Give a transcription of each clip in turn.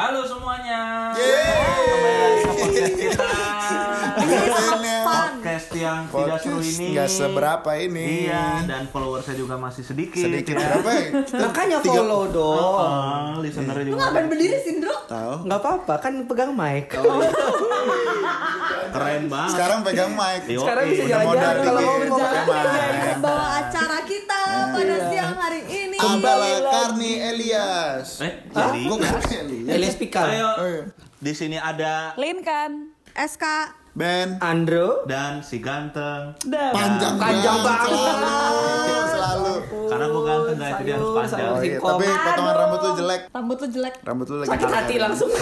Halo semuanya. Yeay. Kembali lagi ke podcast kita. Podcast yang tidak seru podcast ini. nggak seberapa ini. Iya, dan followersnya juga masih sedikit. Sedikit ya. berapa ya? Makanya follow dong. Oh, listenernya Lu juga ngapain berdiri Sindro? Tahu. Nggak apa-apa kan pegang mic. keren banget. Sekarang pegang mic. Yo, Sekarang bisa iya. Jalan-jalan kalau mau mic. Bawa acara kita pada siang hari ini. Abala Karni Elias. Eh, jadi Elias. Elias Pikal. ayo Oh, iya. di sini ada Linkan. SK. Ben. Andro. dan si ganteng. Panjang, Panjang banget. Selalu. Selalu. Karena gue ganteng guys, jadi harus panjang. Oh, iya. Tapi potongan rambut lu jelek. Rambut tuh jelek. Rambut lu lagi Sakit hati langsung.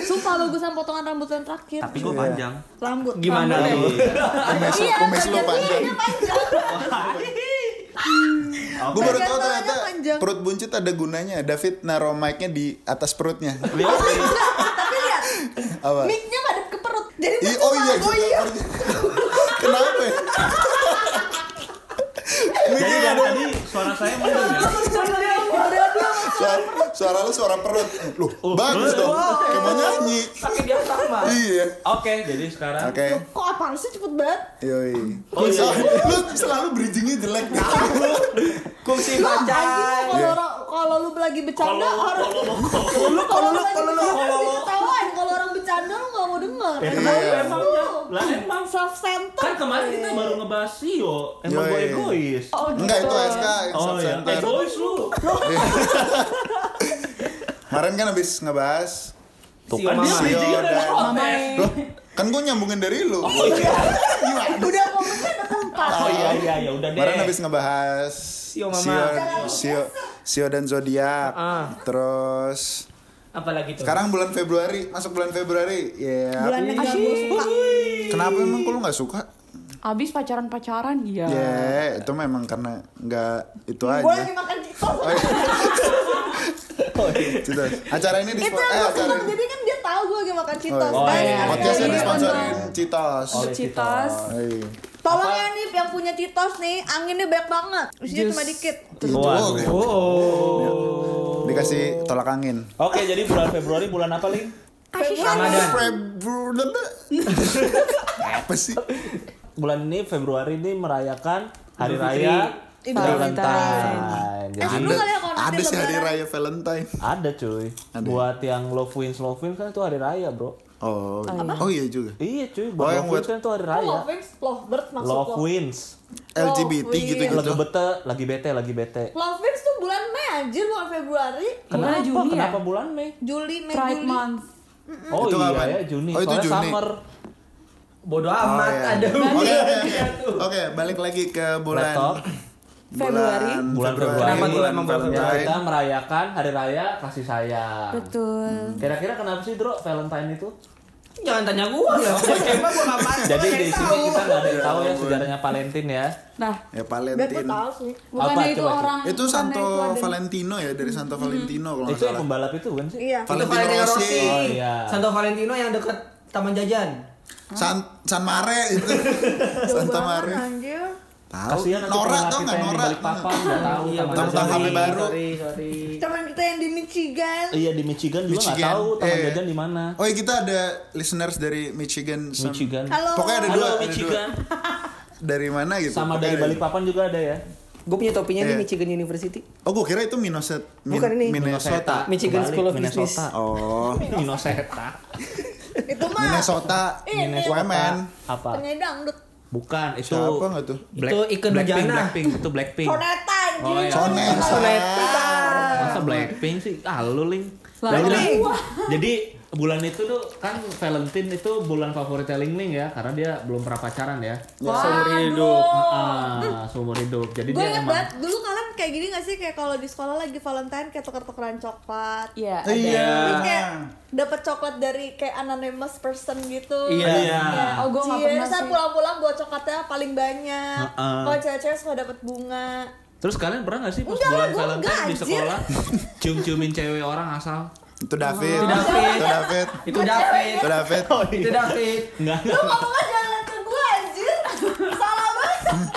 Sumpah bagusan potongan rambut yang terakhir. Tapi gue Iya. panjang. Rambut. Gimana lu? Kumis, Iya, kumis lu panjang. ininya panjang. Gue baru tahu tangannya ternyata panjang. perut buncit ada gunanya. David naruh mic-nya di atas perutnya. Tapi lihat, Apa? mic-nya ngadep ke perut. Jadi Ih, tuh oh iya, suara juga. goyang. Kenapa ya? Jadi Mic-nya dari ada- tadi suara saya ya. Suara, suara lu suara perut. Loh, bagus dong. Kayak mau nyanyi. Pakai dia sama. Iya. Oke, jadi sekarang Oke. Kok apaan sih cepet banget? Yoi. Oh, iya. lu selalu bridgingnya jelek nih. Kursi Anjing panjang. kalau orang kalau lu lagi bercanda harus kalau lu kalau lu kalau lu kalau orang bercanda lu nggak mau denger. Ya, Emang kenapa lu emang lah emang self center. kan kemarin kita baru ngebahas Sio, emang gue egois. Oh, Enggak itu gitu. SK Oh iya, egois lu. Kemarin kan habis ngebahas Tuh Sio kan dia Mama. Sio udah dan-. Loh, kan gue nyambungin dari lu. Oh iya. Udah momennya ada tempat. Oh iya iya ya udah deh. Kemarin habis ngebahas Sio Mama. Sio, Sio, Sio dan zodiak. Ah. Terus Apalagi tuh? sekarang bulan Februari, masuk bulan Februari. Ya. Bulan yang gue suka. Kenapa emang lu nggak suka? Abis pacaran-pacaran ya. Ya, itu memang karena nggak itu Gue aja. lagi makan cikos. Gitu. Acara ini di Itu eh yang gue acara jadi kan dia tahu gue lagi makan citos. Oh, iya. Oh, podcastnya disponsorin nonton. Citos. Oleh Citos. Hey. Tolong ya nih yang punya citos nih, anginnya banyak banget. Isinya cuma dikit. Waduh. Oh. Dikasih tolak angin. Oke, jadi bulan Februari bulan apa, Ling? Ramadan. Februari. Apa sih? Bulan ini Februari ini merayakan Hari. Raya Valentine. Eh, Jadi seru kali ya Ada sih hari raya Valentine. ada cuy. Ada. Buat yang love wins love wins kan itu hari raya, Bro. Oh, oh iya juga. Iya cuy, Oh, yang love wins buat- kan itu hari Oh, raya. Lovebirds, Lovebirds maksud Love lo. wins. LGBT wins. gitu-gitu. Lagi bete, lagi bete, lagi bete. Lovebirds tuh bulan Mei anjir, bukan Februari. Kenapa? Juni ya? Kenapa bulan Mei? Juli, Mei, Pride Juli. month. Oh Itu iya kapan? ya Juni. Oh, itu Soalnya Juni. summer. Bodoh Oh, amat. iya. Ada Oke, oke, oke. Oke, balik lagi ke bulan Laptop. Februari. Bulan Februari. Kenapa tuh bulan emang bulan Ya, Valentine. kita merayakan hari raya kasih sayang. Betul. Kira-kira kenapa sih, Bro, Valentine itu? Jangan tanya gua lah. Emang gua ngapain? Jadi di sini tahu. kita nggak ada yang tahu ya sejarahnya Valentine ya. Nah, Ya gue Valentine. tahu sih. bukannya Apa? itu Coba, orang Itu Santo itu ada- Valentino ya dari Santo Valentino kalau Itu yang pembalap itu kan sih? Iya. Valentino Valentino Rossi. Rossi. Oh, iya. Santo Valentino yang dekat Taman Jajan. San San Mare itu. Santa Mare. Anjir. Tahu. Kasihan Nora tau di Nora? balik papan tahu Iya. Tentang. HP baru. Sorry, sorry. Teman kita yang di Michigan. Iya di Michigan juga nggak Michigan. tahu Taman Eh. Jajan di mana. Oh iya kita ada listeners dari Michigan. Michigan. Halo. Pokoknya ada Halo dua. ada Michigan. dua. Dari mana gitu? Sama Pokoknya dari Balikpapan juga ada ya. Gue punya topinya Iya. di Michigan University. Oh gue kira itu Minnesota. Min- Bukan ini. Minnesota. Michigan Kebalik, School of Minnesota. Business. Oh. Minnesota. Itu mah Minnesota. Ini. Women. Apa? penyanyi dangdut. Bukan, itu Siapa nggak tuh? Itu Ike Blackpink, Nurjana. Blackpink, itu Blackpink. Soneta. Oh, iya. Soneta. Masa Blackpink sih? Ah, lu Ling. Selalu. Jadi, jadi bulan itu tuh kan Valentine itu bulan favoritnya Ling Ling ya, karena dia belum pernah pacaran ya. Seumur hidup. Ah, seumur hidup. Jadi Gue dia inget emang banget, dulu kalian kayak gini gak sih kayak kalau di sekolah lagi Valentine kayak tuker-tukeran coklat. Iya. Eh, Iya. Terus kayak dapat coklat dari kayak anonymous person gitu. Iya. Iya. Kayak, Oh, gua nggak pernah sih. pulang-pulang bawa coklatnya paling banyak. Heeh. Kalau cewek-cewek suka dapat bunga. Terus kalian pernah gak sih pas Enggak bulan Valentine di sekolah cium-ciumin cewek orang asal? Itu David. Itu David. Itu David. Itu David. Itu David. Itu David. Enggak. Lu ngomongnya jangan liat ke gue anjir. Salah banget.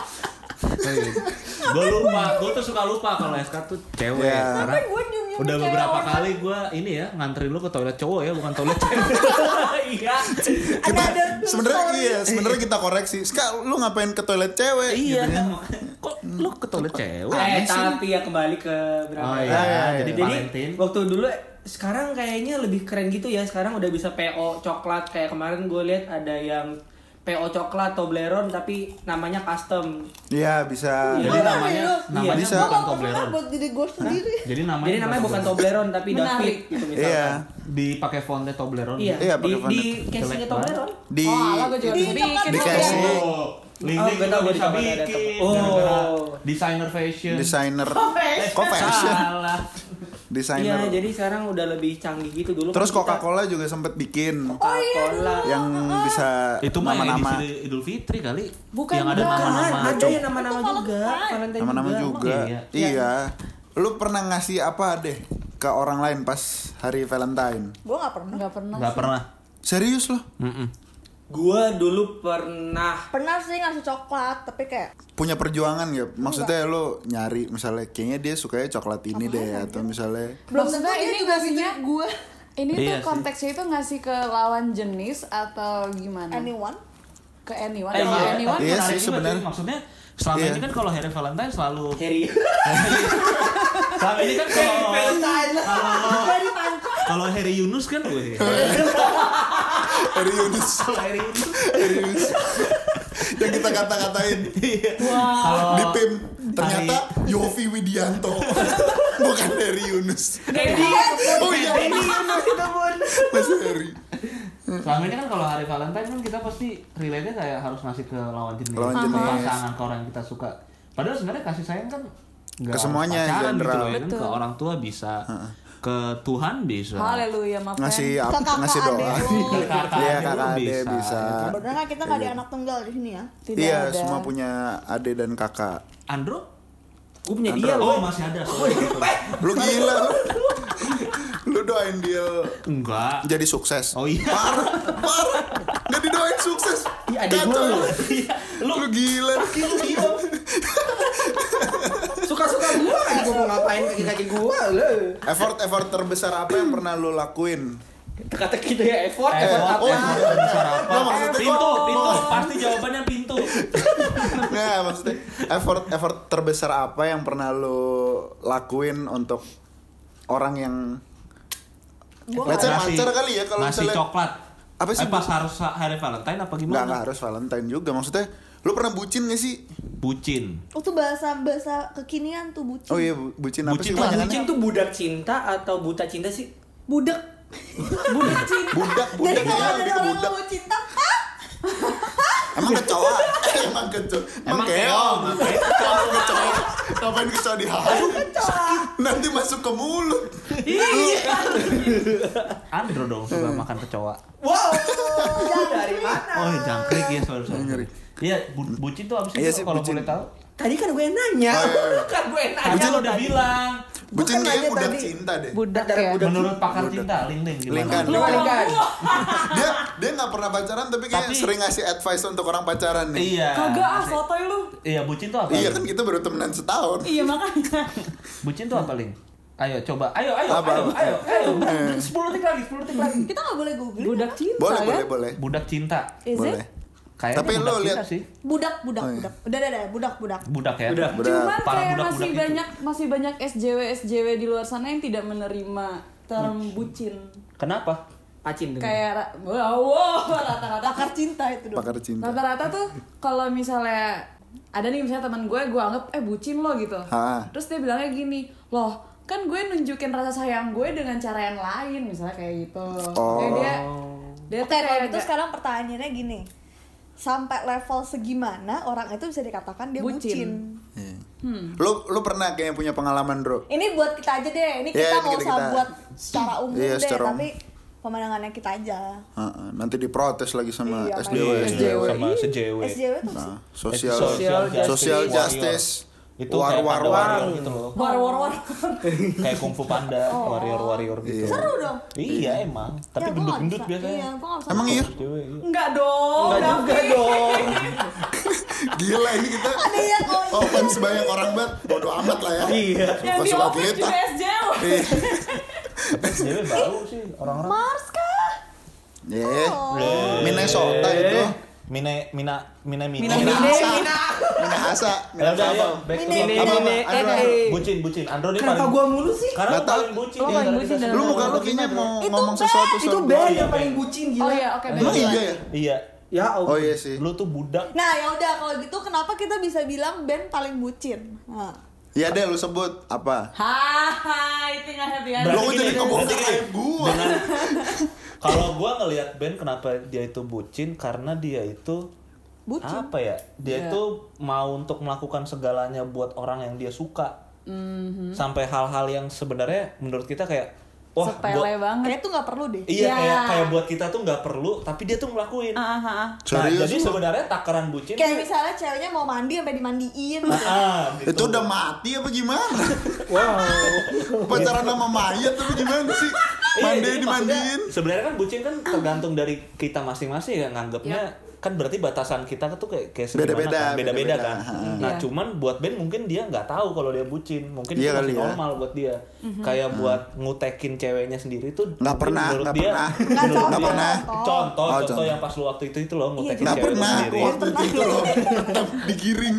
gue lupa, gue tuh suka lupa kalau SK tuh cewek Iya. karena Tapi gue nyium-nyium Udah beberapa orang. kali gua ini ya nganterin lu ke toilet cowok ya, bukan toilet cewek. Iya. Kita sebenarnya iya, sebenarnya kita koreksi. Ska, lu ngapain ke toilet cewek? Iya. gitu kan. Kok lu ke toilet cewek? Eh, tapi ya kembali ke berapa Oh ya? iya, iya, jadi Jadi Valentine. waktu dulu sekarang kayaknya lebih keren gitu ya. Sekarang udah bisa PO coklat kayak kemarin gue lihat ada yang PO coklat Toblerone tapi namanya custom. Iya, bisa. Jadi Iya, namanya iya. namanya Bisa. Bukan Toblerone. buat diri gue sendiri. Jadi namanya Jadi namanya bukan Toblerone tapi Menarik. David gitu misalkan. Iya. dipakai fontnya Toblerone. Iya, Iya, di, pakai di font. casingnya Toblerone. Di Oh, alah gue juga Di bikin. Di casing. Oh, Ling Oh, juga tau, gua bisa bikin. Oh. Designer fashion. desainer fashion. kok fashion Salah. Iya, desainer jadi sekarang udah lebih canggih gitu dulu. terus kan kita- Coca-Cola juga sempet bikin Coca-Cola. yang bisa Itu nama-nama Idul Fitri kali. Bukan, yang ada bukan. nama-nama. ada yang nama-nama Itu juga, nama-nama juga. juga Iya. iya lu pernah ngasih apa deh ke orang lain pas hari Valentine Gue gak pernah. Nggak pernah. Enggak sih. pernah. serius loh Mm-mm. Gua dulu pernah Pernah sih ngasih coklat, tapi kayak punya perjuangan gak? Maksudnya lu nyari misalnya kayaknya dia sukanya coklat ini deh atau misalnya belum Maksudnya tentu dia ini juga ngasihnya- ngasih gue. Ini Iya tuh sih. konteksnya itu ngasih ke lawan jenis atau gimana? Anyone? Ke anyone. Eh, Kalau iya. anyone Iya Menarik sih, juga sebenarnya. Maksudnya selama Iya. ini kan kalau hari Valentine selalu Harry. selama ini kan kalau kalau Dari panca. kalau Harry Yunus kan weh. Harry Yunus. Harry Yunus. Yang kita kata-katain. Kalau di PIM ternyata Yofi Widianto. Bukan Harry Yunus. Harry. oh iya. Harry Yunus itu pun. masih Harry selama ini kan kalau hari Valentine kan kita pasti relate-nya kayak harus ngasih ke lawan jenis, Lawan ke jenis. pasangan ke orang yang kita suka. Padahal sebenarnya kasih sayang kan nggak Ke semuanya, pacaran gitu general. loh ya kan. ke orang tua bisa, ke Tuhan bisa. Haleluya, maaf ngasih kan. apa kakak ngasih doa Iya, kakak lu adek bisa. Bener nggak kita nggak di anak tunggal di sini ya? Tidak iya ada. semua punya ade dan kakak Andro? Gue punya dia Oh loh. masih ada. sorry. lu gila lu lu doain dia Enggak. jadi sukses Oh iya. parah parah nggak didoain sukses Iya, Kacau. lu. lu gila Suka-suka gua gua mau ngapain kaki-kaki gua lo. effort effort terbesar apa yang pernah lu lakuin Kata kita ya effort, Eh, effort apa? oh, Besar apa? Nggak, maksudnya pintu, kok- pintu. Pasti jawabannya pintu. Nggak, maksudnya effort effort terbesar apa yang pernah lu lakuin untuk orang yang Gua Let's say pacar kali ya kalau misalnya coklat. Apa sih, Eh, pas harus hari Valentine apa gimana? nggak harus Valentine juga maksudnya lu pernah bucin gak sih Bucin. Oh tuh bahasa bahasa kekinian tuh bucin. oh iya bu- bucin apa Bucin sih tuh kebanyakannya? Bucin tuh budak cinta atau buta cinta sih? Budak. Budak cinta. budak Jadi budak kalau ya ada orang budak cinta, emang kecoa emang kecoa emang keong emang kecoa ngapain kecoa di hati nanti masuk ke mulut Andro dong suka makan kecoa. Wow. Dari mana? Oh, jangkrik ya sorry sorry. Jangkrik. Iya, bu- bucin tuh apa sih Iya kalau boleh tahu? Tadi kan gue yang nanya. Oh, iya, iya. kan gue yang nanya. Lo udah tadi. bilang. bucin kayaknya aja budak tadi. cinta deh Budak ya. budak Menurut pakar Budak. cinta, Ling Ling gimana? Lingkan. Lu kan. dia dia nggak pernah pacaran tapi kayak Tapi- sering ngasih advice untuk orang pacaran nih Iya. Kagak ah, sotoy lu. Iya, bucin tuh apa? iya kan kita baru temenan setahun Iya makanya. Bucin tuh apa, Ling? Ayo coba. Ayo, ayo, Apa, ayo, apa? ayo, ayo. Eh. 10 detik lagi, 10 detik lagi. kita nggak boleh googling. Budak cinta boleh kan? boleh boleh Budak cinta. Is boleh it? Kayaknya Tapi budak lo lihat- sih. Budak, budak, Oh, iya. budak. Udah, udah, udah, budak, budak. Budak ya. Udah. Budak. Cuman Para kayak budak-budak masih itu. banyak masih banyak SJW SJW di luar sana yang tidak menerima term bucin. Kenapa? Pacin tuh. Kayak wow, wow rata-rata Pakar cinta itu dong. pakar cinta rata-rata tuh kalau misalnya ada nih misalnya teman gue gue anggap eh bucin lo gitu Ha. terus dia bilangnya gini loh kan gue nunjukin rasa sayang gue dengan cara yang lain misalnya kayak gitu Oh. kayak dia dia tuh kalau kayak gitu nggak- sekarang pertanyaannya gini. Sampai level segimana orang itu bisa dikatakan dia Bucin. bucin. Iya. Hmm. lu lu pernah kayak punya pengalaman bro Ini buat kita aja deh. Ini Ya, kita nggak kita- usah kita. buat secara umum Iya, deh, secara umum. tapi pemandangannya kita aja. Heeh, nanti diprotes lagi sama Iya, SJW Iya, SJW sama sejw. SJW tuh nah sosial Social social justice justice Itu war kayak war war warrior gitu loh. war war war Kayak kungfu panda, warrior-warrior gitu. Iya. seru dong. Iya emang, tapi Ya, gendut-gendut bisa. biasanya. Iya, emang iya Cewek, iya. enggak dong Enggak juga dong. gila ini kita Ada ya kok. oh fans banyak orang banget bodo amat lah ya Iya. yang Suka di office kita juga SJW Jadi bau sih orang-orang. Mars kah? Ya, Oh. Minnesota itu. Mine, mina, mina, mina. Mina, Mina Mina, Asa. Mina. Minahasa. Ya udah, ayo, Minahasa. back to Mine, Apa, Andro, eh, Andro. eh. Bucin, bucin. Andro dia Kenapa paling gua mulu sih? Karena lu tahu. paling bucin. Lo Iya, paling bucin Lu muka lu kayaknya mau Itu ngomong sesuatu Itu gua. yang paling bucin gila. Oh iya, oke. Emang baik. iya ya? Iya. Ya, Oh iya sih. Lu tuh budak. Nah ya udah kalau gitu kenapa kita bisa bilang band paling bucin? Nah. Ya deh lu sebut apa? Hahaha, itu nggak happy Berarti Lu jadi berarti kayak gua. Dengan kalau gua ngelihat Ben kenapa dia itu bucin karena dia itu Bucin. apa ya? Dia Iya. itu mau untuk melakukan segalanya buat orang yang dia suka. Mhm. Sampai hal-hal yang sebenarnya menurut kita kayak wah Sepele gua- banget. Kayak tuh nggak perlu deh. Iya Ya. kayak kayak buat kita tuh nggak perlu tapi dia tuh ngelakuin. Ah. Nah, jadi sebenarnya takaran bucin Kayak tuh- misalnya ceweknya mau mandi sampai dimandiin gitu. Ah, gitu. Itu udah mati apa gimana? Wow. Pacaran sama mayat apa gimana sih? Iya, Mandi dimandiin. Sebenarnya kan bucin kan tergantung dari kita masing-masing ya nganggapnya kan berarti batasan kita tuh kayak kayak segimana Beda-beda, kan? beda-beda kan. Ha. Nah, Iya. cuman buat Ben mungkin dia nggak tahu kalau dia bucin. Mungkin Iya itu masih ya. normal buat dia. Kayak buat ngutekin ceweknya sendiri tuh Nggak pernah, menurut nggak dia pernah. Nggak menurut contoh. dia- pernah. Contoh, Oh, contoh, contoh. yang pas lu waktu itu itu loh ngutekin Nggak cewek pernah sendiri. waktu itu itu loh. Digiring.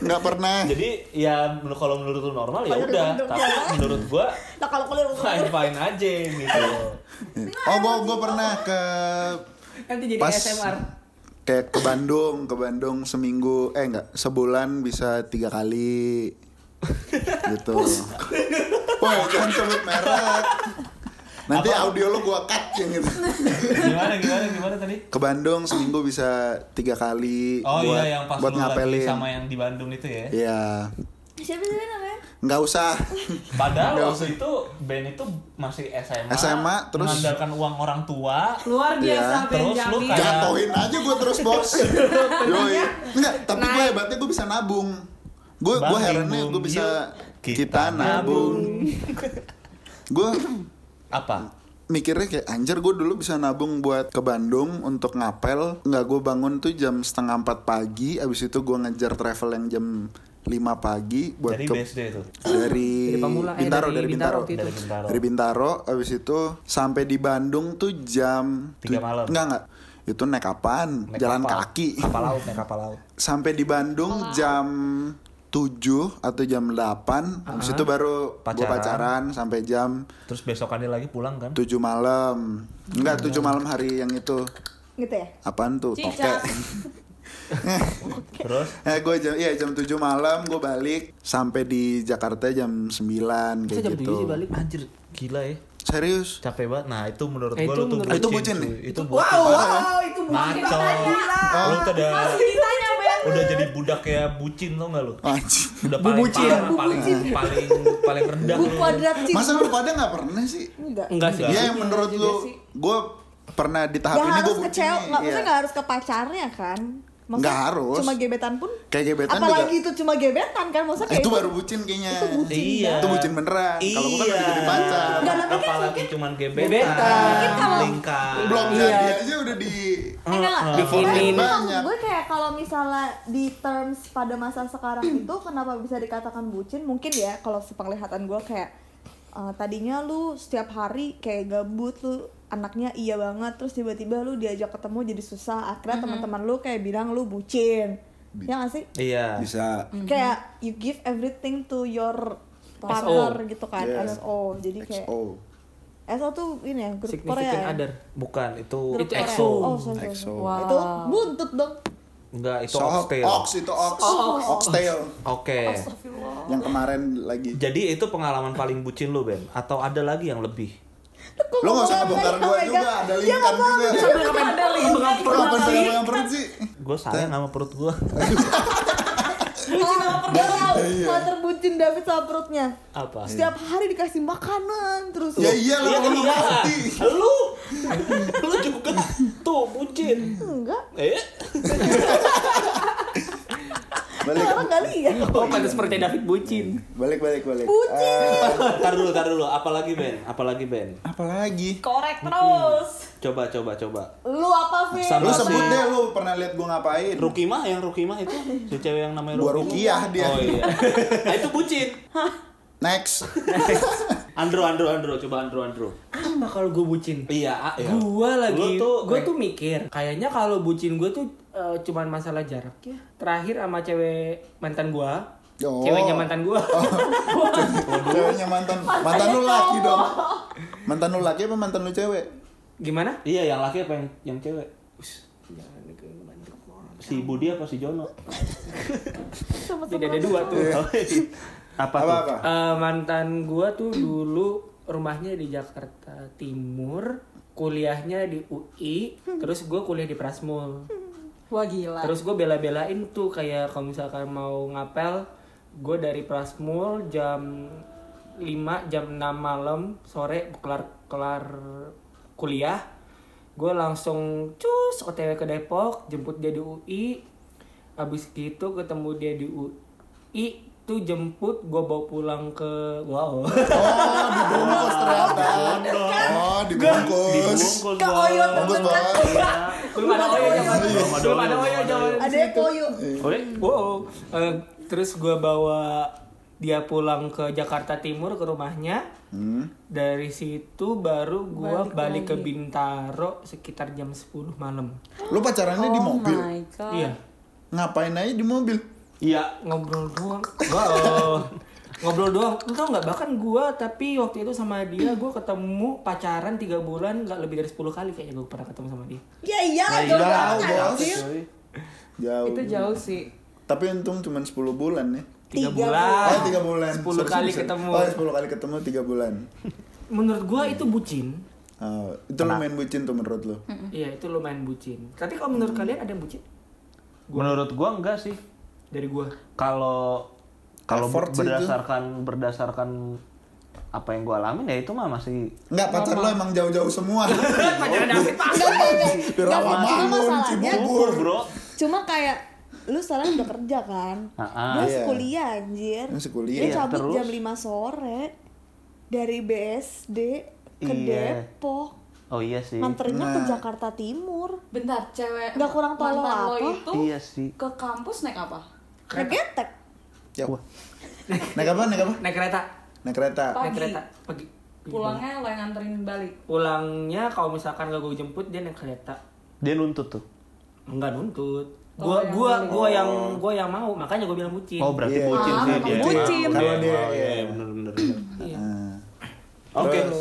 Nggak pernah. Jadi ya menurut- kalau menurut lu normal ya udah, tapi menurut gua Nah kalau kalian fine fine aja gitu. Oh, gua gua pernah ke Nanti jadi Pas- SMR. kayak ke Bandung, ke Bandung seminggu, eh enggak, sebulan bisa tiga kali. gitu. Woi, jangan sebut merek. Nanti audio lu gua cut yang itu. Gimana gimana gimana tadi? Ke Bandung seminggu bisa tiga kali. Oh buat, iya yang pas buat lu lagi ngapelin. sama yang di Bandung itu ya. Iya, Siapa sih namanya? nggak usah. Padahal Nggak waktu itu Ben itu masih SMA. SMA, terus- mengandalkan uang orang tua. Luar biasa. Ben Terus lu kayak- Jatohin aja gue terus bos. Yoi. Enggak, tapi gue hebatnya gue bisa nabung. Gue gue Bang, herannya gue bisa kita, Kita nabung. gue Apa? mikirnya kayak anjir gue dulu bisa nabung buat ke Bandung untuk ngapel nggak gue bangun tuh jam setengah empat pagi abis itu gue ngejar travel yang jam 5 pagi buat Dari ke BSD itu. dari Dari Pamula, eh, Bintaro dari dari Bintaro Bintaro. Dari Bintaro. dari Bintaro abis itu sampai di Bandung tuh jam Tiga tu- malam. enggak enggak itu naik apaan Naik jalan kapal. kaki Kapal laut, naik kapal laut. sampai di Bandung jam 7 atau jam 8 habis itu baru gue Pacaran. pacaran sampai jam Terus besokannya lagi pulang kan? 7 malam enggak 7 malam hari yang itu Gitu ya? apaan tuh Cica. toke Terus eh gue jam iya jam 7 malam gue balik sampai di Jakarta jam 9 Masa kayak jam gitu 7 sih balik? anjir gila ya. serius Capek banget. Nah, itu menurut Eh, gua itu lu tuh menurut- Itu bucin nih? Itu bucin. Wow, wow, itu bukan Ngaco. Oh. Lu tuh udah udah jadi budak kayak bucin tau gak lu? Anjing. Udah paling bucin. parah, paling paling paling rendah Bu lu. kuadrat masa lu pada nggak pernah sih Enggak. Enggak sih. Iya yang menurut lu gue pernah di tahap Gak ini harus gue bucin cewek, nih. nggak maksudnya Iya. nggak harus ke pacarnya kan? Maksudnya Nggak harus. Cuma gebetan pun. Kayak gebetan Apalagi juga. itu cuma gebetan kan? Maksudnya Eh, kayak itu baru bucin kayaknya Itu bucin. Iya. Itu bucin beneran. Kalau kan Iya. udah jadi pacar. Nggak, tapi kan mungkin- cuman gebetan. Gebetan. Mungkin kalau- lingkar. belum Iya. jadi aja udah di Eh, enggak, enggak. Tapi itu maksud Banyak. gue kayak kalau misalnya di terms pada masa sekarang itu kenapa bisa dikatakan bucin? Mungkin ya kalau sepenglihatan gue kayak eh, tadinya lu setiap hari kayak gabut lu anaknya iya banget terus tiba-tiba lu diajak ketemu jadi susah akhirnya teman-teman lu kayak bilang lu bucin ya gak sih Iya. bisa kayak you give everything to your SO. partner gitu kan Yeah. SO jadi kayak XO. SO tuh ini ya grup Significant Korea ya other. Bukan, itu grup Itu Korea. EXO. oh sorry, sorry. EXO. Wow. itu buntut dong enggak itu So, oxtail. Ox itu Ox. Oxtail. Oke. Yang kemarin lagi. Jadi itu pengalaman paling bucin lu, Ben? Atau ada lagi yang lebih? Lo gak usah ngebongkar gua juga, ada linkan juga. Ada link Lo apa pegang perut sih? Gue sayang sama perut gue. Bucin sama perut Kalau terbucin David sama perutnya Apa? Setiap hari dikasih makanan terus Ya Iya, kalau iya. mati. Lu, lu juga tuh bucin. Enggak Eh, Balik, Orang gak lihat Oh, pantas percaya David bucin. balik, balik, balik. Bucin tar dulu, tar dulu. Apalagi Ben? Apalagi Ben? Apalagi? Korek terus. Coba, coba, coba. Lu apa Vin? Sama Lu sebut deh lu pernah lihat gua ngapain? Rukimah yang Rukimah itu si cewek yang namanya Gua Rukimah. Rukiah dia. Oh iya. Nah, itu bucin. Next. Andro, Andro, Andro, coba Andro, Andro. Apa kalau gue bucin? Iya, ah, iya. Gua lagi, Lu tuh, gue tuh mikir, kayaknya kalau bucin gue tuh eh, cuman masalah jarak ya. Terakhir sama cewek mantan gua, Oh. ceweknya mantan gua. Ceweknya mantan. Mantan lu laki dong. Mantan lu laki apa mantan lu cewek? Gimana? Iya, yang laki apa yang, yang cewek? Si Budi apa si Jono? Tidak ada dua tuh. Apa, Apa tuh? apa? Eh, mantan gua tuh dulu rumahnya di Jakarta Timur, kuliahnya di UI, terus gua kuliah di Prasmul. Wah gila. Terus gue bela-belain tuh kayak kalau misalkan mau ngapel, gue dari Prasmul jam 5 jam 6 malam sore kelar kelar kuliah, gue langsung cus otw ke Depok, jemput dia di UI, abis gitu ketemu dia di UI, tuh jemput gue bawa pulang ke wow Oh, dibungkus ternyata. Oh, dibungkus. Dibungkus, Ke. Oyo Bungkus kan. banget. belum ada oyo Belum ada Oyo. oyo zaman Ada. Oh, iya? Wow. Eh, terus gue bawa dia pulang ke Jakarta Timur ke rumahnya. Hmm. Dari situ baru gua Balik balik, ke. Bintaro sekitar jam 10 malam. Lu pacarannya di Oh mobil. my god. Iya, Ngapain aja di mobil? Iya. ngobrol doang. Wow. ngobrol doang. Lu tau nggak bahkan gua tapi waktu itu sama dia gua ketemu pacaran tiga bulan nggak lebih dari 10 kali kayaknya gua pernah ketemu sama dia. Ya iya, Nah, jauh iya, banget anjir. Jauh. Itu jauh sih. Tapi untung cuma 10 bulan ya. Tiga, Tiga bulan. Oh, 3 bulan. 10 Sorry, kali sorry. ketemu. Oh, 10 kali ketemu 3 bulan. Menurut gua itu bucin. Oh, itu lu main bucin tuh menurut lu. Iya, itu lumayan bucin. Tapi kalau menurut kalian ada yang bucin? Menurut gua enggak sih. Dari gua. Kalau kalau sih itu. berdasarkan berdasarkan apa yang gua alamin ya itu mah masih Enggak, pacar lu emang jauh-jauh semua. Pacaran David. Di Rawamangun. Cibubur. bro. Cuma kayak lu sekarang udah kerja kan? Ah, ah. Dia Iya. kuliah anjir. Masih kuliah. Dia Iya, cabut terus? jam 5 sore dari BSD ke Iya. Depok. Oh iya sih. Nganterinnya ke Nah. Jakarta Timur. Bentar, cewek Nggak kurang tolong lo apa? itu Iya sih. ke kampus naik apa? Regetek. Ya. Naik apa? Naik apa? Naik kereta. Naik kereta. Pagi. Naik kereta. Pagi. Pulangnya lo yang nganterin balik. Pulangnya kalau misalkan gak gue jemput dia naik kereta. Dia nuntut tuh. Enggak nuntut. Oh, Gua yang gua gua yang gua yang mau, makanya gua bilang bucin. Oh berarti Iya, bucin iya. sih Ah, dia. bucin. Oh, Kalau dia, oh, iya. Nah. Oke. Terus,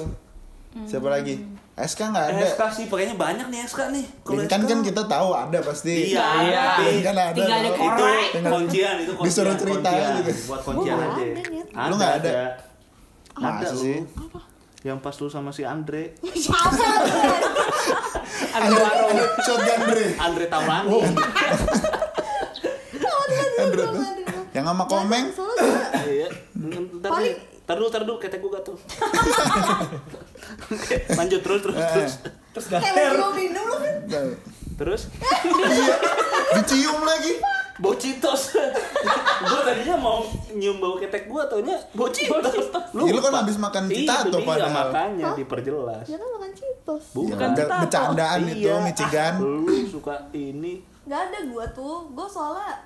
Siapa lagi? SK nggak ada. SK sih pakainya banyak nih SK nih. Kalau Kan kan kita tahu ada pasti. Iya, Iya. Kan ada. Tinggal dikorek. itu kuncian itu kuncian. Disuruh cerita kuncian. gitu. Buat kuncian aja. ada. Lu nggak ada? Ada lu. sih? Yang pas lu sama si Andre. Siapa? Ada ada shotgun Dre. Andre Taulani. Oh. Andre tuh. Yang sama komeng. Iya. Paling- dulu, ketek gua gatel. Oke, Lanjut terus, terus, Eh, terus. Terus gatel. lagi mau minum lu kan. Terus, Iya. Dicium lagi. bau citos. gua tadinya mau nyium bau ketek gua, taunya bau citos. Iya, lu kan habis makan Iya, citato iya, padahal. makanya diperjelas. Ya kan makan. Ya, Bukan ber- citato. bercandaan itu, Iya. Michigan. Ah, Lu suka ini. Gak ada gua tuh. Gua soalnya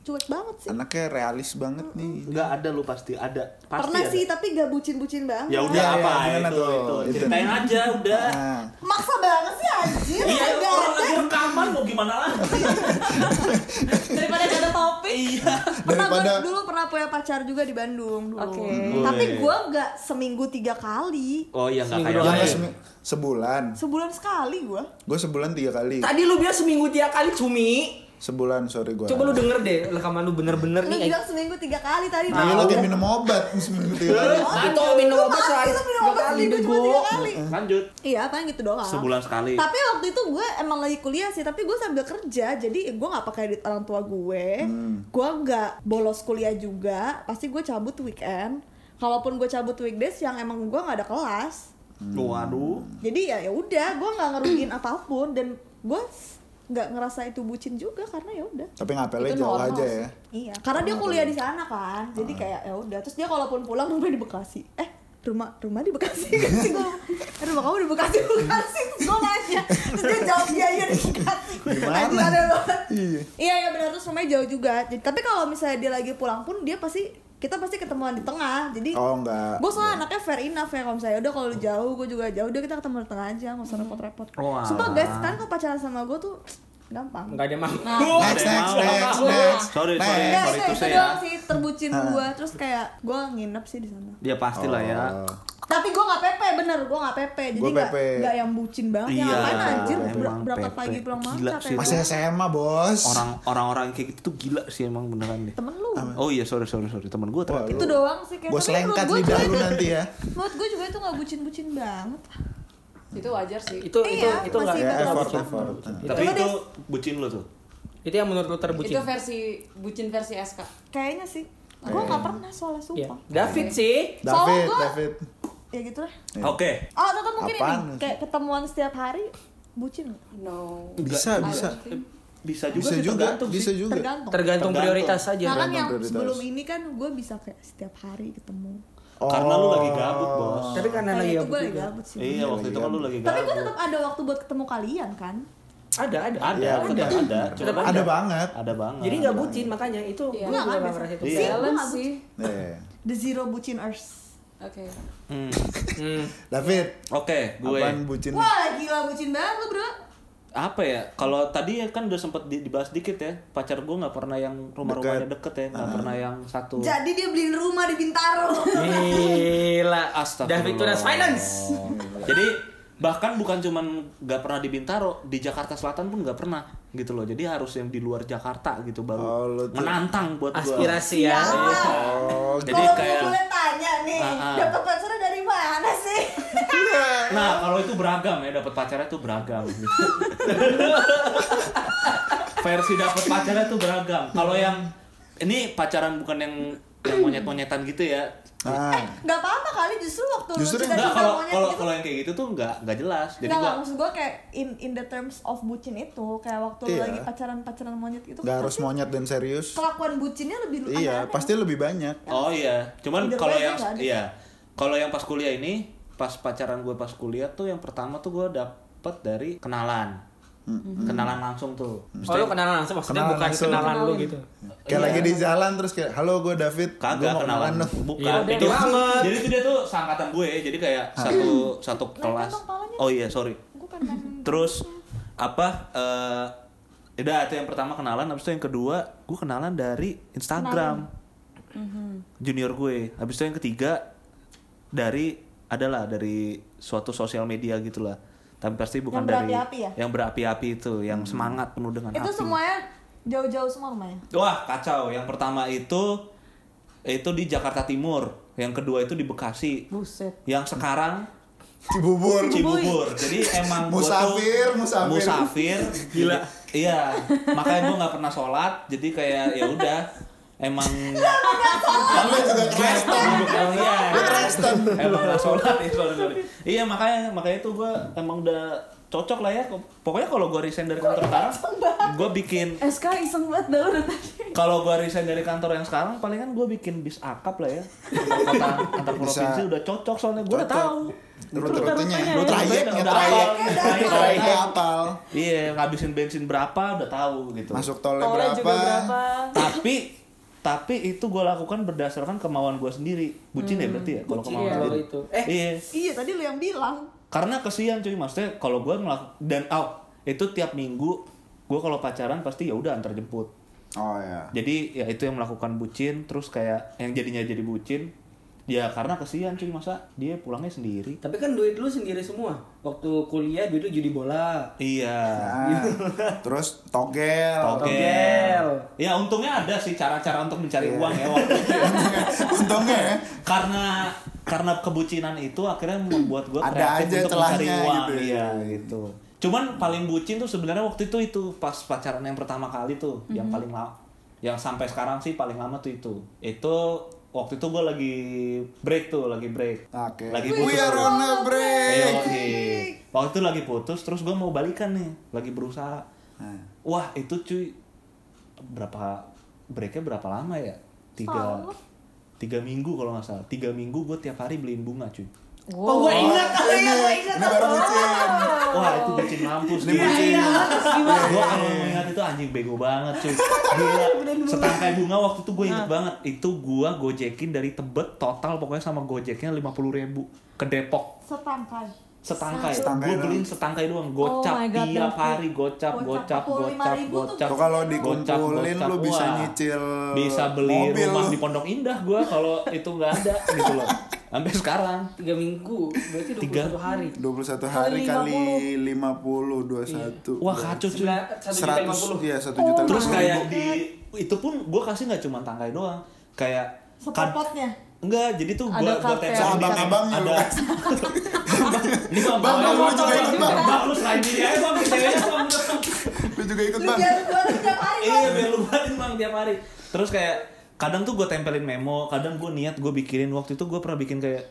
cuek banget sih. Anaknya realis banget nih. Enggak ada lu pasti ada. Pasti Pernah ada. sih tapi gak bucin-bucin banget. Ya udah Iya, apa iya, gimana itu, tuh? itu. Itu. Ceritain aja udah. Nah, Maksa banget sih anjir. Iya, orang ada. lagi rekaman mau gimana lagi? Daripada gak ada topik. iya. Pernah daripada dulu pernah punya pacar juga di Bandung dulu. Oke. Tapi gua gak seminggu tiga kali. Oh iya nggak Seminggu kayak nggak sebulan. Sebulan sekali gua. Gue sebulan tiga kali. Tadi lu bilang seminggu tiga kali cumi. Sebulan, sorry gue. Coba lu denger deh rekaman lu bener-bener Lu nih. bilang seminggu tiga kali tadi. Iya, lu kayak minum obat seminggu tiga kali. Atau minum obat sehari Itu minum obat kali seminggu cuma tiga kali. Lanjut. Iya, paling gitu doang. Sebulan sekali. Tapi waktu itu gue emang lagi kuliah sih, tapi gue sambil kerja, jadi gue nggak pakai duit orang tua gue, gue nggak bolos kuliah juga, pasti gue cabut weekend. Kalaupun gue cabut weekdays yang emang gue nggak ada kelas, Waduh. jadi ya ya udah, gue nggak ngerugiin apa pun dan gue nggak ngerasa itu bucin juga karena ya udah. Tapi ngapelnya Itu jauh normal aja ya. Iya, karena dia kuliah di sana kan, jadi kayak ya udah. Terus dia kalaupun pulang rumah di Bekasi, eh rumah rumah di Bekasi kan sih gue rumah kamu di Bekasi Bekasi terus gue nanya terus dia jawab iya iya di Bekasi Gimana? Banget. Iya. iya iya benar terus rumahnya jauh juga. Jadi, tapi kalau misalnya dia lagi pulang pun dia pasti kita pasti ketemuan di tengah. Jadi Oh enggak. gue soalnya anaknya fair enough ya kalau misalnya udah kalau lu jauh gue juga jauh udah kita ketemu di tengah aja nggak usah repot-repot. Oh, Sumpah guys kan kalau pacaran sama gue tuh gampang. Enggak ada mau. Next, next, next, Gua- next. Sorry, Next. sorry. Sorry itu, to itu say doang ya. sih terbucin gue terus kayak gue nginep sih di sana. Dia pasti lah ya. Oh. Tapi gue nggak pepe bener, gue nggak pepe. Jadi nggak nggak yang bucin banget. Iya, Yang ngapain anjir berangkat pepe. pagi pulang malam Gila sih. Masih SMA, Bos. Orang orang-orang kayak gitu tuh gila sih emang beneran deh. Temen lu. Oh iya sorry sorry sorry temen gue. Itu doang sih kayak. Gue selengkat lidah lu itu- nanti ya. Menurut gue juga itu nggak bucin-bucin banget. Itu wajar sih. Itu itu Iya, itu enggak masih Ya, effort, effort. Tapi itu bucin lo tuh. itu yang menurut lu terbucin. Itu versi bucin versi SK. Kayaknya sih. Gue nggak pernah soalnya Iya. sumpah. David sih. David, Soalnya gua- David. Ya gitu lah. Oke. Oh, atau mungkin Apaan ini kayak ketemuan setiap hari bucin nggak? No. Bisa, bisa. Bisa juga Bisa sih juga, tergantung bisa sih. juga. Tergantung. Tergantung Tergantung. prioritas saja. Nah kan yang prioritas. sebelum ini kan gue bisa kayak setiap hari ketemu. Karena lu lagi gabut, Bos. Tapi karena lagi itu gabut gue lagi gabut sih. Iya, waktu itu kan lu lagi Tapi gue gabut. tetap ada waktu buat ketemu kalian kan. Ada, ada. Ada, Iya, ada, ada. Tetap Cuma Ada banget. ada banget. Jadi nggak bucin makanya itu Iya. gue Nggak, juga merasa itu. Iya. Balance Gua sih. Eh, The zero bucin earth. Oke. Hmm. Hmm. David, Oke, gue apaan bucin? Wah gila bucin banget lu bro. Apa ya kalau tadi ya kan udah sempet di- dibahas dikit ya pacar gue nggak pernah yang rumah-rumahnya deket ya nggak pernah yang satu Jadi dia beliin rumah di Bintaro. Gila. Astagfirullah. David Tunas Finance. jadi bahkan bukan cuman nggak pernah di Bintaro di Jakarta Selatan pun nggak pernah gitu loh jadi harus yang di luar Jakarta gitu baru Oh, menantang buat Aspirasi ya. Oh, jadi Kalau kayak gue boleh tanya nih, Ah, ah. dapat pacarnya? Nah kalau itu beragam ya dapat pacarnya tuh beragam versi dapat pacarnya tuh beragam kalau yang ini pacaran bukan yang yang monyet-monyetan gitu ya ah, Gak apa-apa kali justru waktu Justru lu enggak, Enggak kalau monyet kalau gitu. kalau yang kayak gitu tuh enggak enggak jelas. Jadi Nggak, gua nggak, maksud gue kayak in in the terms of bucin itu kayak waktu lu Iya. lagi pacaran-pacaran monyet itu nggak harus monyet dan serius. kelakuan bucinnya lebih Iya, pasti lebih banyak. Oh iya, cuman kalau yang nggak iya, kalau yang pas kuliah ini, pas pacaran gue pas kuliah tuh yang pertama tuh gue dapet dari kenalan, kenalan langsung tuh. Oh lu kenalan langsung maksudnya Kenalan bukan langsung. kenalan lu gitu. Kayak lagi di jalan terus kayak, halo gue David, Kagak mau kenalan kenalan, bukan. Iya, itu, banget. jadi itu dia tuh seangkatan gue, jadi kayak satu satu kelas. Oh iya sorry. Gue pengen Terus apa? eh udah itu yang pertama kenalan, habis itu yang kedua gue kenalan dari Instagram. Junior gue. Habis itu yang ketiga dari adalah dari suatu sosial media gitulah. Tapi pasti bukan Yang dari berapi-api ya? yang berapi-api itu, yang semangat penuh dengan itu api. semuanya jauh-jauh semua rumahnya. Wah, kacau. Yang pertama itu itu di Jakarta Timur, yang kedua itu di Bekasi. Buset. Yang sekarang Cibubur. Cibubur. Jadi emang gua tuh Musafir, musafir. musafir. Gila. Iya. Makanya gua nggak pernah sholat. Jadi kayak ya udah emang lu juga Kristen. Iya. Lu Kristen. Emang nggak sholat sorry. Iya makanya makanya itu gua emang udah cocok lah ya. Pokoknya kalau gua resign dari kantor sekarang, gua bikin SK iseng banget dah udah tadi. kalau gua resign dari kantor yang sekarang palingan gua bikin bis akap lah ya antar kota antar provinsi udah cocok soalnya gua udah Cocok. tahu Rute-rutenya, Rute-rutenya, trayeknya, udah trayek. Trayeknya apal. iya ngabisin bensin berapa udah tahu gitu Masuk tolnya berapa? tapi tapi itu gue lakukan berdasarkan kemauan gue sendiri bucin ya berarti ya kalau kemauan ya, sendiri kalau itu. Eh. iya Iya tadi lu yang bilang. karena kesian cuy maksudnya kalau gue melakukan dan oh itu tiap minggu gue kalau pacaran pasti ya udah antar jemput Oh ya. jadi ya itu yang melakukan bucin terus kayak yang jadinya jadi bucin ya karena kesian cuy masa dia pulangnya sendiri Tapi kan duit lu sendiri semua. Waktu kuliah duit lu judi bola. iya Nah, terus togel. Togel. Ya untungnya ada sih cara-cara untuk mencari Iya. uang ya waktu itu. Untungnya ya. karena karena kebucinan itu akhirnya membuat gue Ada kreatif aja untuk mencari uang gitu ya. iya gitu cuman paling bucin tuh sebenarnya waktu itu itu pas pacaran yang pertama kali tuh yang paling lama yang sampai sekarang sih paling lama tuh itu itu waktu itu gue lagi break tuh lagi break Oke. lagi We putus are tuh. on a break. Iya, oke. waktu itu lagi putus terus gue mau balikan nih lagi berusaha Nah, wah itu cuy berapa breaknya berapa lama ya tiga Setahun. tiga minggu kalau nggak salah tiga minggu gue tiap hari beliin bunga cuy Oh, gue ingat. ini, ini baru bucin. wah itu bucin mampus Ini dia. bucin. Gimana? Gue kalau mengingat itu anjing bego banget cuy. Gila. Setangkai bunga waktu itu gue inget banget. Itu gue gojekin dari Tebet Total pokoknya sama gojeknya 50 ribu Ke Depok. Setangkai. Setangkai. Setangkai Gue beliin setangkai doang. Gocap Oh God, tiap hari Gocap, Gocap, gocap, 45.000 gocap, tuh kalau Gocap, dikumpulin gocap. lu bisa nyicil Bisa beli mobil rumah di Pondok Indah gue Kalau itu nggak ada gitu loh Sampai sekarang tiga minggu berarti 21 Tiga. hari. 21 hari kali 50 21. Wah kacau cuy. Sebelah- satu juta lima 100 puluh. iya 1 juta Terus 50 kayak di itu pun gue kasih nggak cuma tangkai doang, kayak Sepotnya. enggak jadi tuh gue gue abang-abangnya lu ada. ini bang Bang, lu juga ikut, Bang. bang. Lu selain diri aja bang. Ceweknya bang. Lu juga ikut bang. iya biar lu buatin bang tiap hari. Terus kayak kadang tuh gue tempelin memo kadang gue niat gue bikinin waktu itu gue pernah bikin kayak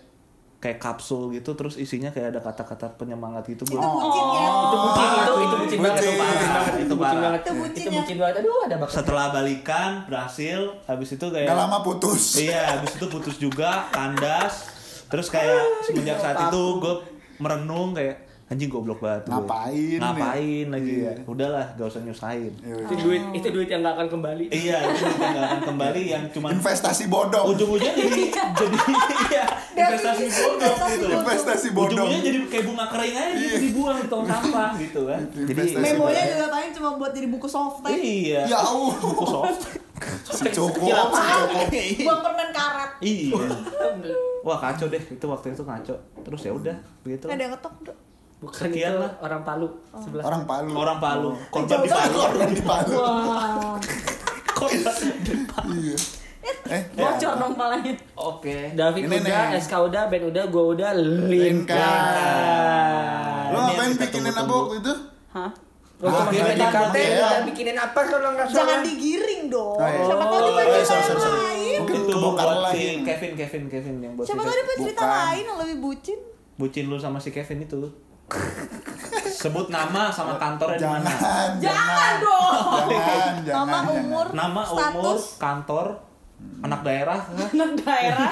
kayak kapsul gitu terus isinya kayak ada kata-kata penyemangat gitu gue Itu bucin ya. itu bucin itu itu bucin banget itu bucin banget Itu itu bucin parah. banget Itu bucin itu ya. bucin banget aduh ada bakat setelah balikan berhasil habis itu kayak Gak lama putus. Iya, habis itu putus juga, kandas. Terus kayak semenjak saat itu gue merenung kayak anjing goblok banget. gue. Ngapain Ngapain lagi Iya. ya? Udahlah, gak usah nyusahin. Iya, itu duit itu duit yang gak akan kembali Iya, itu duit yang gak akan kembali yang cuma Investasi bodong. ujung-ujungnya jadi jadi iya, investasi bodong gitu. Investasi bodong. Ujung-ujungnya jadi kayak bunga kering aja gitu dibuang di tong sampah gitu kan. Jadi Memonya juga paling cuma buat jadi buku softtek. iya. Ya Allah. Buku soft. Si cukup, si cukup. Buat permen karet. Iya. Wah kacau deh itu waktu itu kacau. Terus ya udah begitu. Ada yang ngetok, Dok. Bukan Sekian itu lah. orang Palu sebelah Orang Palu. Orang Palu, korban Jauh di Palu. Orang di Palu. Wah, Korban. Iya. Eh, bocor dong palanya. Oke. David Ini udah, nih. SK udah, Ben udah, gue udah, Linka. Lo ngapain bikinin apa waktu itu? Hah? Lo Ah, cuma iya, kita iya, udah bikinin apa kalau nggak salah? Jangan digiring dong. Oh, iya. Siapa tahu dia Oh, punya iya, cerita lain. Mungkin itu buat lagi. si Kevin, Kevin, Kevin yang buat Siapa si tahu punya cerita Bukan. lain yang lebih bucin. Bucin lu sama si Kevin itu. Sebut nama sama kantornya di mana? Jangan, Jangan dong. Jangan, jangan. Nama, jangan. umur, Nama, umur, status. kantor, anak daerah. Anak daerah.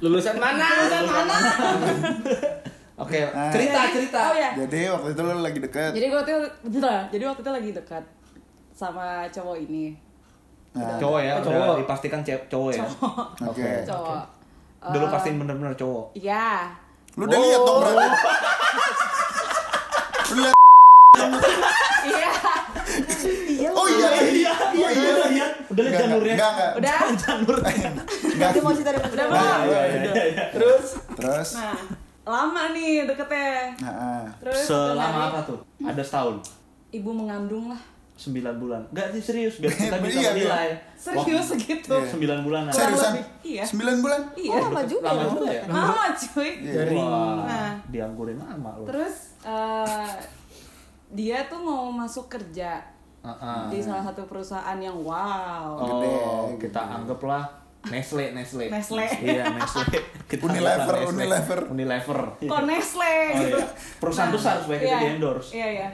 Lulusan mana? Lulusan mana? Oke, Ah. cerita, cerita. Oh ya. Jadi waktu itu lo lagi deket. Jadi waktu itu bentar, jadi waktu itu lagi dekat sama cowok ini. Nah, Cowok ya, Oh, udah cowok. dipastikan cewek cowok ya. Oke. Cowok. Dulu Eh, pastiin bener-bener cowok. Iya. Lu udah lihat dong berarti. Lu lihat. Iya. Iya, Oh iya. iya, iya, iya, iya. Udah lihat Enggak, janurnya. Enggak, enggak. Udah. Janurnya. Enggak. Mau cerita dari Udah belum? Iya, iya, iya, iya. Terus? Terus. Nah, lama nih deketnya. Nah, ah. Terus Selama apa tuh? Ada setahun. Ibu mengandung lah. 9 bulan. Enggak sih serius biar kita bisa Iya, menilai. Serius segitu. Iya. 9 bulan. nah. Seriusan? Iya. 9 bulan? Iya. Oh, lama juga Lama ya. juga ya? Lama cuy. Dari Wah, Nah. dianggurin lama loh. Terus eh, dia tuh mau masuk kerja Heeh. di salah satu perusahaan yang wow. Oh, Gede. kita anggaplah Nestle, Nestle. Nestle. Iya, Nestle. Kita Unilever, Nestle. Unilever. Unilever. Kok Nestle Oh, gitu. iya. Perusahaan besar supaya kita Iya, di endorse. Iya, iya.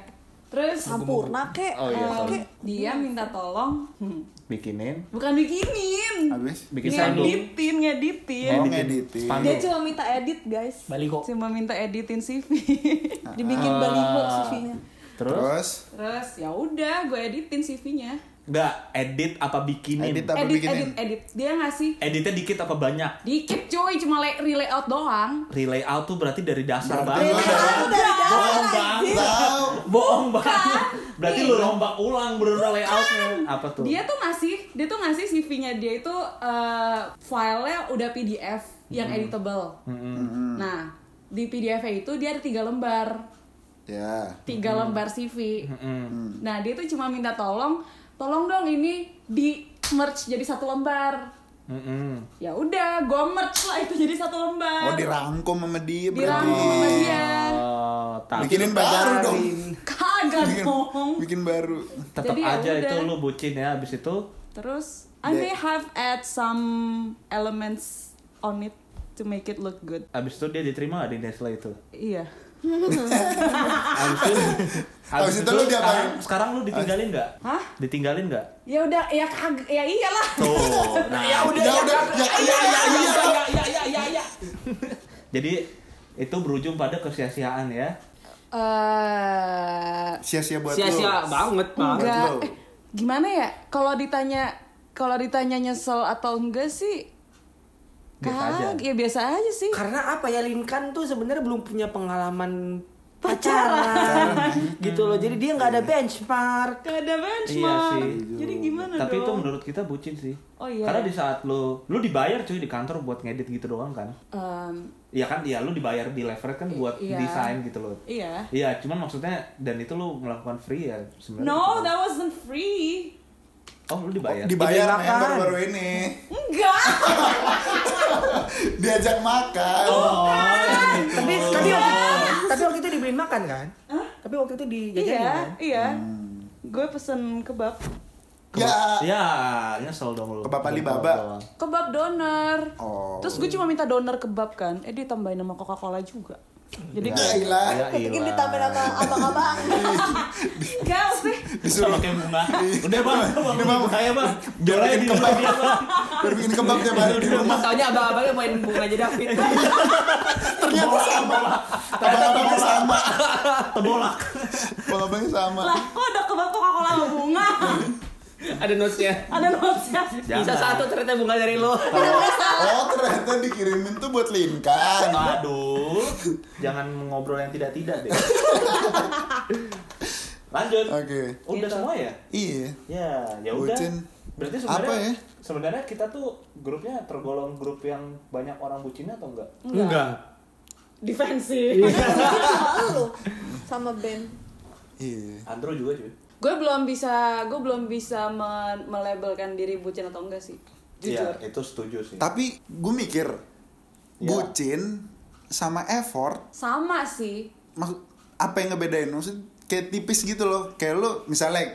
Terus Sampurna kek. Oh iya, dia minta tolong hmm, Bikinin. bukan bikinin Habis? Bikin spanduk. ngeditin ngeditin Oh, Editin. ngeditin. Dia cuma minta edit, guys. baliho. cuma minta editin CV Dibikin baliho CV-nya. Terus? Terus? terus ya udah gue editin CV-nya Enggak, edit apa bikinin? Edit apa edit bikinin? edit edit dia ngasih Editnya dikit apa banyak? dikit cuy cuma lay, relay out doang Relay out tuh berarti dari dasar Berarti banget. udah- Itu dari Bohong dasar banget. anjing. Tahu. Bohong banget. Berarti lu rombak ulang bener layoutnya. Apa tuh? dia tuh ngasih dia tuh ngasih CV-nya dia itu eh, filenya udah PDF yang editable Mm-mm. nah di PDF-nya itu dia ada tiga lembar Ya. tiga lembar CV Mm-mm. nah dia tuh cuma minta tolong tolong dong ini di merge jadi satu lembar Mm-mm. ya udah gue merge lah itu jadi satu lembar Oh, dirangkum sama dia berarti. dirangkum sama dia Oh, tapi Bikinin baru dong. kagak Bikin, dong bikin baru. tetap Jadi ya aja udah. itu lu bucin ya abis itu terus I may have add some elements on it to make it look good abis itu dia diterima gak di Nestle itu? iya Abis itu Abis itu lu diapain? sekarang, sekarang lu ditinggalin nggak? Hah? Ditinggalin nggak? ya udah ya kagak ya iyalah Tuh, nah Ya udah, ya udah. Ya, ya, ya, ya. Jadi itu berujung pada kesia-siaan ya. Eh Sia-sia buat Sia-sia lu. banget, Pak. enggak. lo. Eh, gimana ya? Kalau ditanya kalau ditanya nyesel atau enggak sih. Kag- ya biasa aja sih. Karena apa ya Linkan tuh sebenarnya belum punya pengalaman pacaran gitu loh. Jadi dia nggak ada benchmark. Gak ada Iya benchmark. sih. Jadi gimana Tapi itu dong? menurut kita bucin sih. Oh iya. Karena di saat lu lu dibayar cuy di kantor buat ngedit gitu doang kan. Em, Iya kan, iya lu dibayar di leverage kan buat iya. desain gitu loh. iya. Iya, cuman maksudnya dan itu lu melakukan free ya sebenarnya. No, gitu. that wasn't free. Oh, lu dibayar. Dibayar Dibeli men makan. baru-baru ini. Enggak. Diajak makan. Oh, Tapi tapi waktu, tapi waktu itu dibeliin makan kan? Tapi waktu itu dijajanin iya, kan? iya. Gue pesen kebab. Ya. Ya, nyesel dong lu. Kebab Alibaba. doang. Kebab doner. Oh. Terus gue cuma minta doner kebab kan. Eh dia tambahin sama Coca-Cola juga. Jadi Ya ilah. Ya, ilah. ditambahin sama abang-abang. enggak maksudnya Sama kayak bunga. Udah bang, bang, Udah, Bang. saya bang. Jualnya di kebab. dia bang. Baru bikin tiap hari di rumah. Taunya abang-abangnya main bunga aja David. Ternyata sama. Abang-abangnya sama. Tebolak. Abang-abangnya sama. lah kok ada kebab Coca-Cola sama bunga. Ada notesnya. ada notesnya. Bisa satu ternyata bunga dari lo. Oh ternyata dikirimin tuh buat Linkan. Aduh, jangan ngobrol yang tidak-tidak deh. Lanjut. Oke. Udah semua ya? Iya. Ya, ya udah. Berarti sebenarnya Apa ya? sebenarnya kita tuh grupnya tergolong grup yang banyak orang bucinnya atau enggak? Enggak. Defensif. Sama lu sama Ben. Iya. Andro juga cuy. Gue belum bisa, gue belum bisa me- melabelkan diri bucin atau enggak sih. Iya, Jujur. itu setuju sih. Tapi gue mikir Ya. bucin sama effort Sama sih. maksud apa yang ngebedain maksud kayak tipis gitu loh kayak lu misalnya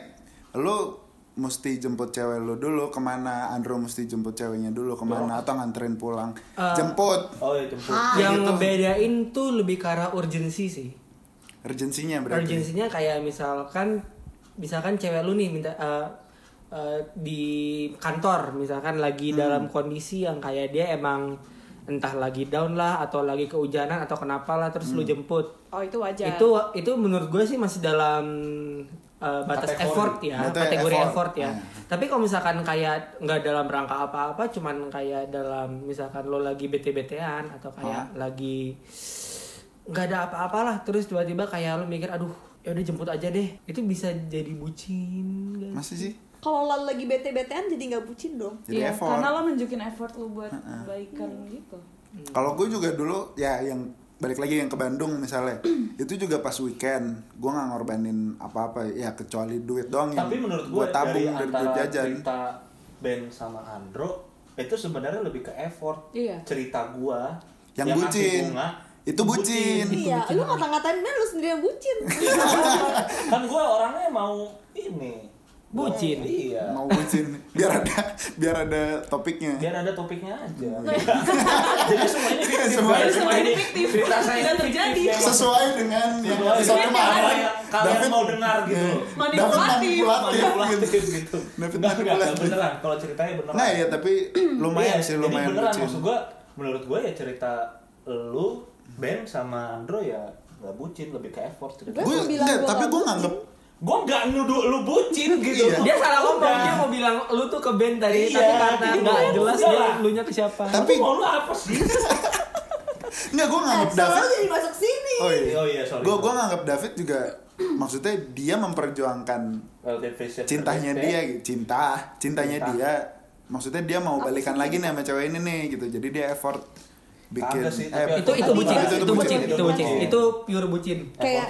lu mesti jemput cewek lu dulu ke mana Andro mesti jemput ceweknya dulu ke mana atau nganterin pulang Eh, jemput Oh ya jemput. Yang gitu. ngebedain tuh lebih ke arah urgensi sih. urgensinya berarti Urgensinya kayak misalkan misalkan cewek lu nih minta eh, eh, di kantor misalkan lagi dalam kondisi yang kayak dia emang entah lagi down lah atau lagi kehujanan atau kenapa lah terus lu jemput. Oh itu wajar. Itu itu menurut gue sih masih dalam eh, batas Kategori. effort ya, Batas kategori effort. effort, ya. Hmm. Tapi kalau misalkan kayak nggak dalam rangka apa-apa, cuman kayak dalam misalkan lo lagi bete-betean atau kayak lagi nggak ada apa-apalah, terus tiba-tiba kayak lo mikir, aduh, ya udah jemput aja deh. Itu bisa jadi bucin. guys. masih sih Kalau lo lagi bete-betean jadi nggak bucin dong. jadi Iya, effort karena lo nunjukin effort lo buat baikan gitu. kalau gue juga dulu ya yang balik lagi yang ke Bandung misalnya itu juga pas weekend gue nggak ngorbanin apa-apa ya kecuali duit doang yang Tapi menurut gue gua tabung dari dari, duit jajan cerita Ben sama Andro itu sebenarnya lebih ke effort. Iya. Cerita gua Yang ngasih bucin. bunga, Itu bucin. Iya, lu ngata-ngatain lu sendiri yang bucin. kan gue orangnya mau ini Bucin. Mau- iya mau bucin biar ada biar ada topiknya biar ada topiknya aja jadi semuanya fiktif Semuanya- guys. semuanya ini fiktif. cerita saya Dan fiktif terjadi. sesuai dengan yang Sesuai episode kemarin apa yang kalian mau dengar gitu Iya. Manipulatif. Dapat manipulatif gitu. gitu manipulatif. beneran kalau ceritanya beneran nah ya tapi lumayan Iya, sih jadi lumayan beneran bucin maksud gua menurut gua ya cerita lu Ben sama Andro ya nggak bucin lebih ke effort Gua gue enggak, gua tapi nggak gue nganggep gua nggak nuduh lu bucin gitu Iya. Dia salah ngomong, dia mau bilang lu tuh ke band tadi, Iya, tapi karena gitu. nggak jelas dia lah. lu nya ke siapa. Tapi- mau lu apa sih enggak gue nganggep Selalu David jadi masuk sini. oh iya oh iya sorry gue gue nganggep David juga maksudnya dia memperjuangkan cintanya dia gitu. cinta cintanya Cinta. dia maksudnya dia mau balikan lagi nih sama cewek ini nih gitu jadi dia effort bikin sih, tapi itu itu bucin, itu bucin, itu bucin, itu pure bucin. Kayak-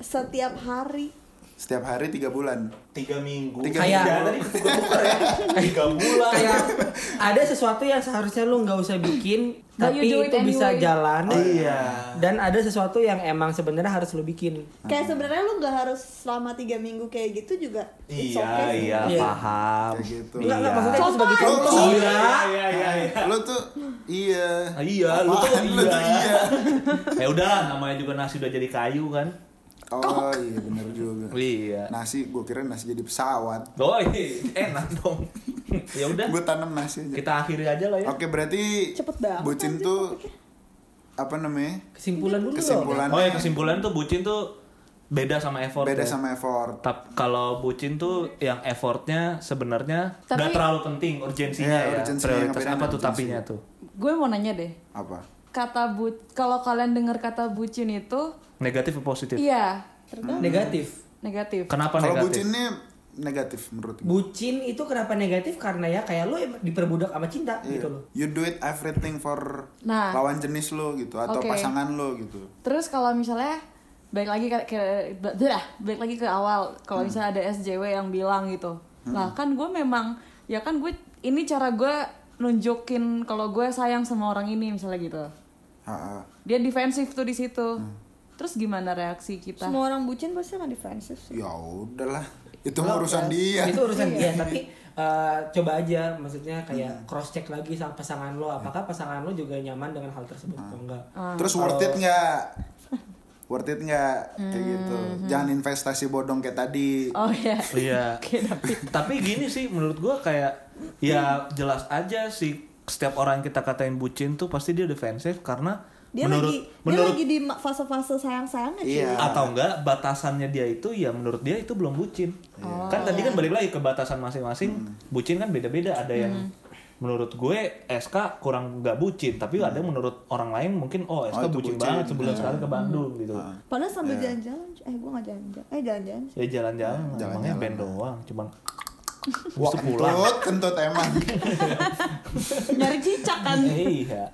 Setiap hari. Setiap hari tiga bulan tiga minggu Tiga Kayak- Tiga, tadi ya tiga bulan Kayak ada sesuatu yang seharusnya lu nggak usah bikin, tapi itu it bisa anyway. jalan. iya Dan ada sesuatu yang emang sebenarnya harus lu bikin. Kayak sebenarnya lu nggak harus selama tiga minggu kayak gitu juga. iya okay iya Iya. paham Kayak gitu. Enggak, enggak Iya. maksudnya itu sebagai Contoh. Iya. iya iya iya lo tuh iya Ah, iya, lu tuh? Lu iya. iya ya udah namanya juga nasi udah jadi kayu kan oh iya bener juga iya nasi gue kira nasi jadi pesawat oh iya enak dong ya udah gue tanam nasi aja kita akhiri aja lah ya oke berarti Cepet banget bucin anjir tuh apa namanya? Kesimpulan dulu. Kesimpulan Oh ya kesimpulan tuh bucin tuh beda sama effort. beda ya. sama effort. Tap- kalau bucin tuh yang effortnya sebenarnya Tapi- nggak terlalu penting urgensinya Iya, ya. urgensinya Prioritas apa tuh tapinya tuh? Gue mau nanya deh. Apa? Kata bu kalau kalian dengar kata bucin itu Negatif atau positif? iya Negatif. negatif. Kenapa Kalau negatif? bucinnya negatif menurut gue. Bucin itu kenapa negatif? Karena ya kayak lu diperbudak sama cinta Iya. gitu loh. You do it everything for Nah. lawan jenis lo gitu atau Oke. pasangan lo gitu. Terus kalau misalnya balik lagi ke, ke dah, balik lagi ke awal kalau misalnya ada SJW yang bilang gitu. Lah kan gue memang ya kan gue ini cara gue nunjukin kalau gue sayang sama orang ini misalnya gitu. Ha-ha. Dia defensif tuh di situ. Terus gimana reaksi kita? Semua orang bucin pasti akan defensif sih. Ya udahlah, itu mah urusan dia. Itu urusan dia, tapi eh, coba aja maksudnya kayak cross check lagi sama pasangan lo apakah pasangan lo juga nyaman dengan hal tersebut atau enggak. Terus worth it nggak? Worth it nggak? Kayak gitu. Jangan investasi bodong kayak tadi. Oh ya. Iya. Tapi gini sih menurut gua kayak ya jelas aja sih setiap orang yang kita katain bucin tuh pasti dia defensif karena Dia menurut lagi dia menurut lagi di fase-fase sayang-sayangnya. Iya. atau enggak batasannya dia itu ya menurut dia itu belum bucin. Kan tadi kan balik lagi ke batasan masing-masing. Bucin kan beda-beda. Ada yang menurut gue SK kurang nggak bucin, tapi ada yang menurut orang lain mungkin oh SK Oh, itu bucin, bucin. banget sebulan Iya. sekali ke Bandung gitu. Padahal sambil jalan-jalan, cuy. eh gua nggak jalan-jalan, eh jalan-jalan. Ya jalan-jalan, Jalan-jalan. emangnya band doang, cuman Wah, kentut, kentut emang. Nyari cicak kan. iya.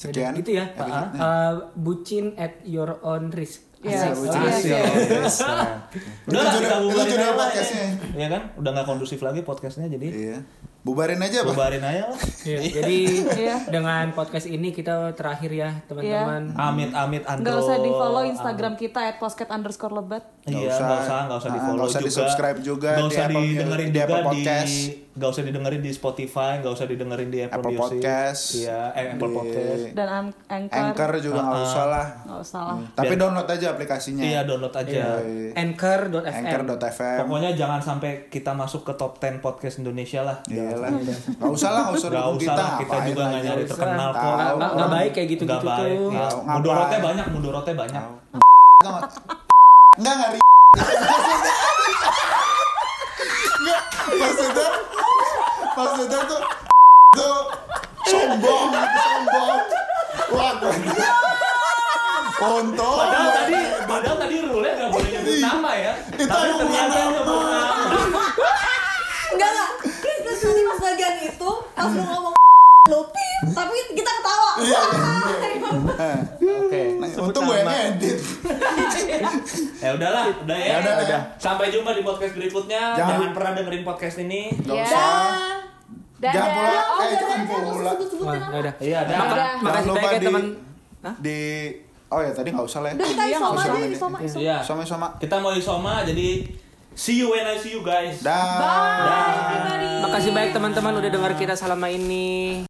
Sekian. gitu ya. Eh, bucin at your own risk. Iya, iya, Asik. iya. Nah. Itu Udah lah, kita bubarin aja ya. podcastnya. Iya kan? Udah nggak kondusif lagi podcastnya jadi Iya. Bubarin aja, Pak. bubarin aja lah. Iya, Jadi Iya. dengan podcast ini kita terakhir ya teman-teman. Amit amit andro. Nggak usah di follow Instagram kita at posket underscore lebat. Nggak Iya, usah. nggak usah, nggak usah di Ah, follow nggak usah juga. di-subscribe juga Nggak di usah didengerin di juga di, Podcast. Nggak usah didengerin di Spotify, nggak usah didengerin di Apple, Apple Music. Podcast. Iya, eh, Apple Di- Podcast. Dan an- anchor. Anchor juga nggak usah lah. Nggak usah lah. Tapi download aja aplikasinya. Iya, download aja. Iya. Anchor.fm. Anchor.fm. Pokoknya jangan sampai kita masuk ke top 10 podcast Indonesia lah. Iya lah. Nggak usah lah, nggak usah Nggak dukung usah kita. lah, kita juga nggak nyari Nggak terkenal kok. Nggak- nggak- nggak baik kayak Nggak gitu-gitu baik. tuh. Mudorotnya banyak, mudorotnya banyak. Enggak, Enggak, maksudnya maksudnya tuh tuh sombong, sombong. Wah, Untung. Padahal tadi, padahal tadi rule-nya nggak boleh nyebut nama ya. Itu Tapi ternyata nyebut nama. Enggak enggak. Chris terus nanti pas bagian itu, pas lu ngomong lu tapi kita ketawa. Iya. Nah, untung gue yang edit. Ya udahlah, udah ya. Ya udah, udah. Sampai jumpa di podcast berikutnya. Jangan- Jangan, pernah dengerin podcast ini. Enggak Iya. usah. Dadah. Jangan pula, Oh, eh jangan pula. Ya udah. Iya, dah. Maka- Dadah. Makasih Jangan banyak ya di- teman. Hah? Di Oh ya tadi nggak usah lah. Udah kita Iya, isoma aja, usah. isoma, isoma. Iya. Sama-sama. Kita mau isoma jadi see you when I see you guys. Dah. Bye everybody. Makasih banyak teman-teman udah dengar kita selama ini.